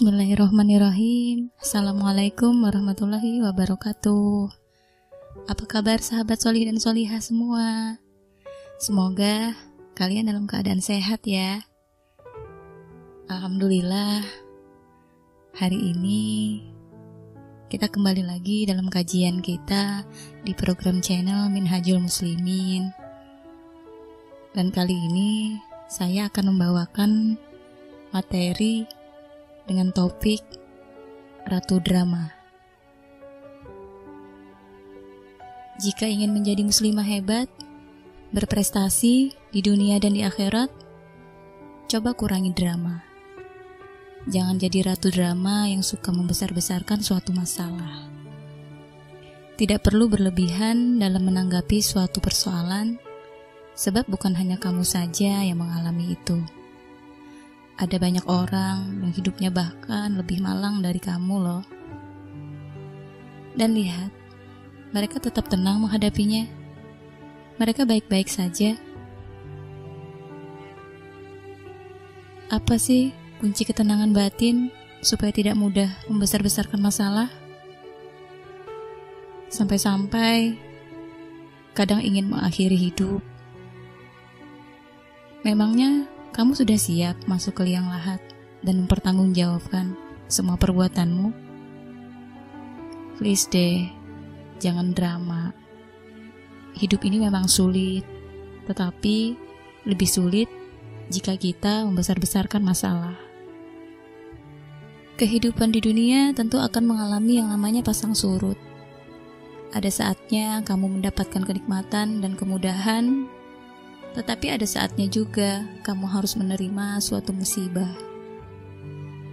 Bismillahirrahmanirrahim. Assalamualaikum warahmatullahi wabarakatuh. Apa kabar sahabat solih dan solihah semua? Semoga kalian dalam keadaan sehat ya. Alhamdulillah Hari ini kita kembali lagi dalam kajian kita di program channel Minhajul Muslimin. Dan kali ini saya akan membawakan materi dengan topik Ratu Drama. Jika ingin menjadi muslimah hebat, berprestasi di dunia dan di akhirat, coba kurangi drama. Jangan jadi ratu drama yang suka membesar-besarkan suatu masalah. Tidak perlu berlebihan dalam menanggapi suatu persoalan, sebab bukan hanya kamu saja yang mengalami itu. Ada banyak orang yang hidupnya bahkan lebih malang dari kamu loh. Dan lihat, mereka tetap tenang menghadapinya. Mereka baik-baik saja. Apa sih kunci ketenangan batin supaya tidak mudah membesar-besarkan masalah? Sampai-sampai kadang ingin mengakhiri hidup. Memangnya kamu sudah siap masuk ke liang lahat dan mempertanggungjawabkan semua perbuatanmu? Please deh, jangan drama. Hidup ini memang sulit, tetapi lebih sulit jika kita membesar-besarkan masalah. Kehidupan di dunia tentu akan mengalami yang namanya pasang surut. Ada saatnya kamu mendapatkan kenikmatan dan kemudahan tetapi ada saatnya juga kamu harus menerima suatu musibah.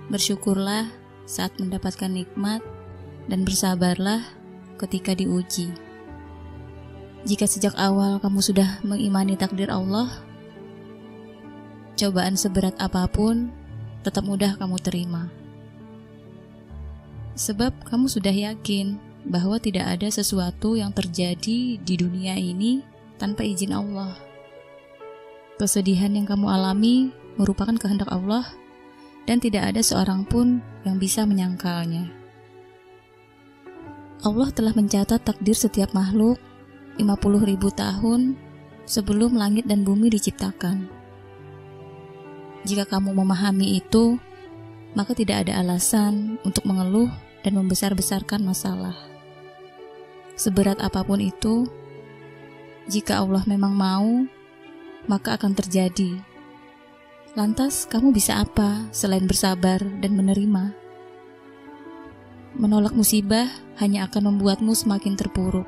Bersyukurlah saat mendapatkan nikmat dan bersabarlah ketika diuji. Jika sejak awal kamu sudah mengimani takdir Allah, cobaan seberat apa pun tetap mudah kamu terima. Sebab kamu sudah yakin bahwa tidak ada sesuatu yang terjadi di dunia ini tanpa izin Allah. Kesedihan yang kamu alami merupakan kehendak Allah dan tidak ada seorang pun yang bisa menyangkalnya. Allah telah mencatat takdir setiap makhluk 50 ribu tahun sebelum langit dan bumi diciptakan. Jika kamu memahami itu, maka tidak ada alasan untuk mengeluh dan membesar-besarkan masalah. Seberat apa pun itu, jika Allah memang mau, maka akan terjadi. Lantas, kamu bisa apa selain bersabar dan menerima? Menolak musibah hanya akan membuatmu semakin terpuruk.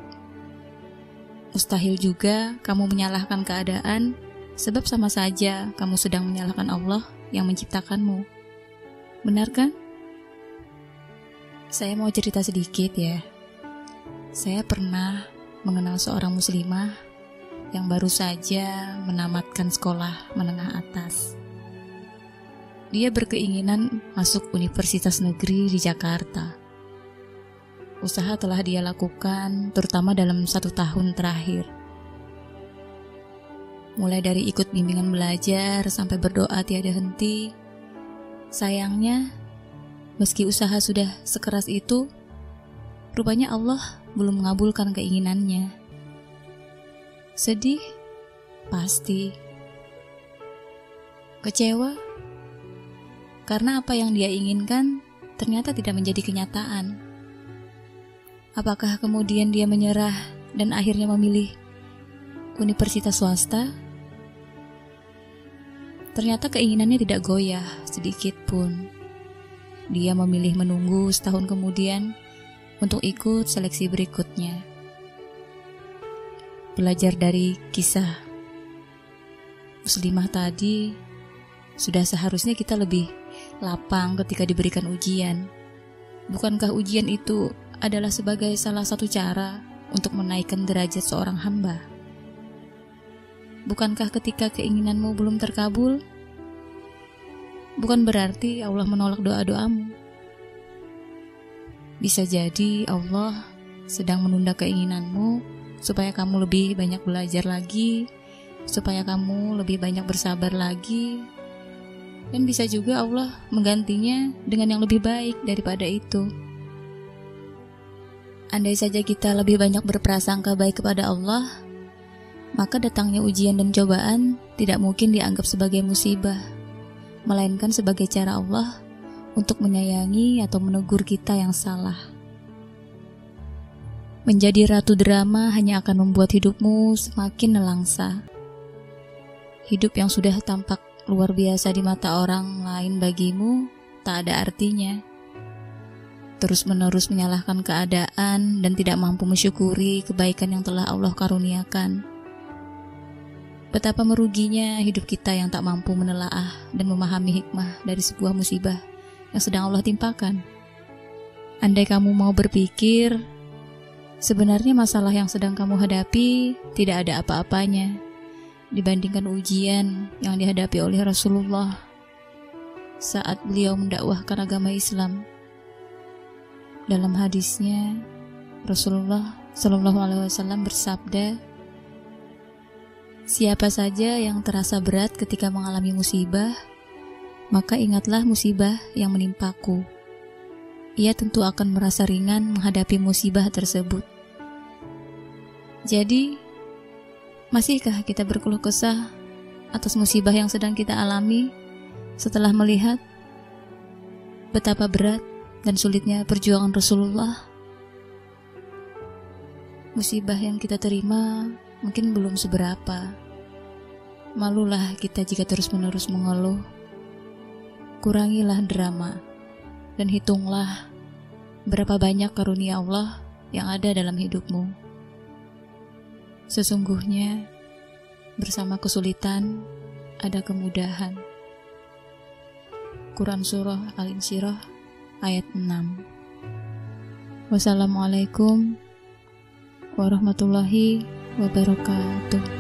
Mustahil juga kamu menyalahkan keadaan, sebab sama saja kamu sedang menyalahkan Allah yang menciptakanmu. Benar kan? Saya mau cerita sedikit ya. Saya pernah mengenal seorang muslimah yang baru saja menamatkan sekolah menengah atas. Dia berkeinginan masuk universitas negeri di Jakarta. Usaha telah dia lakukan, terutama dalam satu tahun terakhir. Mulai dari ikut bimbingan belajar sampai berdoa tiada henti. Sayangnya, meski usaha sudah sekeras itu, rupanya Allah belum mengabulkan keinginannya. Sedih? Pasti. Kecewa? Karena apa yang dia inginkan ternyata tidak menjadi kenyataan. Apakah kemudian dia menyerah dan akhirnya memilih universitas swasta? Ternyata keinginannya tidak goyah sedikit pun. Dia memilih menunggu setahun kemudian untuk ikut seleksi berikutnya belajar dari kisah muslimah tadi, sudah seharusnya kita lebih lapang ketika diberikan ujian. Bukankah ujian itu adalah sebagai salah satu cara untuk menaikkan derajat seorang hamba? Bukankah ketika keinginanmu belum terkabul, bukan berarti Allah menolak doa-doamu? Bisa jadi Allah sedang menunda keinginanmu supaya kamu lebih banyak belajar lagi, supaya kamu lebih banyak bersabar lagi, Dan bisa juga Allah menggantinya dengan yang lebih baik daripada itu. Andai saja kita lebih banyak berprasangka baik kepada Allah, maka datangnya ujian dan cobaan tidak mungkin dianggap sebagai musibah, melainkan sebagai cara Allah untuk menyayangi atau menegur kita yang salah. Menjadi ratu drama hanya akan membuat hidupmu semakin nelangsa. Hidup yang sudah tampak luar biasa di mata orang lain bagimu tak ada artinya terus-menerus menyalahkan keadaan dan tidak mampu mensyukuri kebaikan yang telah Allah karuniakan. Betapa meruginya hidup kita yang tak mampu menelaah dan memahami hikmah dari sebuah musibah yang sedang Allah timpakan. Andai kamu mau berpikir, sebenarnya masalah yang sedang kamu hadapi tidak ada apa-apanya dibandingkan ujian yang dihadapi oleh Rasulullah saat beliau mendakwahkan agama Islam. Dalam hadisnya, Rasulullah Shallallahu Alaihi Wasallam bersabda, Siapa saja yang terasa berat ketika mengalami musibah, maka ingatlah musibah yang menimpaku. Ia tentu akan merasa ringan menghadapi musibah tersebut. Jadi, masihkah kita berkeluh kesah atas musibah yang sedang kita alami setelah melihat betapa berat dan sulitnya perjuangan Rasulullah. Musibah yang kita terima mungkin belum seberapa. Malulah kita jika terus-menerus mengeluh. Kurangilah drama dan hitunglah berapa banyak karunia Allah yang ada dalam hidupmu. Sesungguhnya, bersama kesulitan ada kemudahan. Quran Surah Al-Insyirah ayat 6. Wassalamualaikum warahmatullahi wabarakatuh.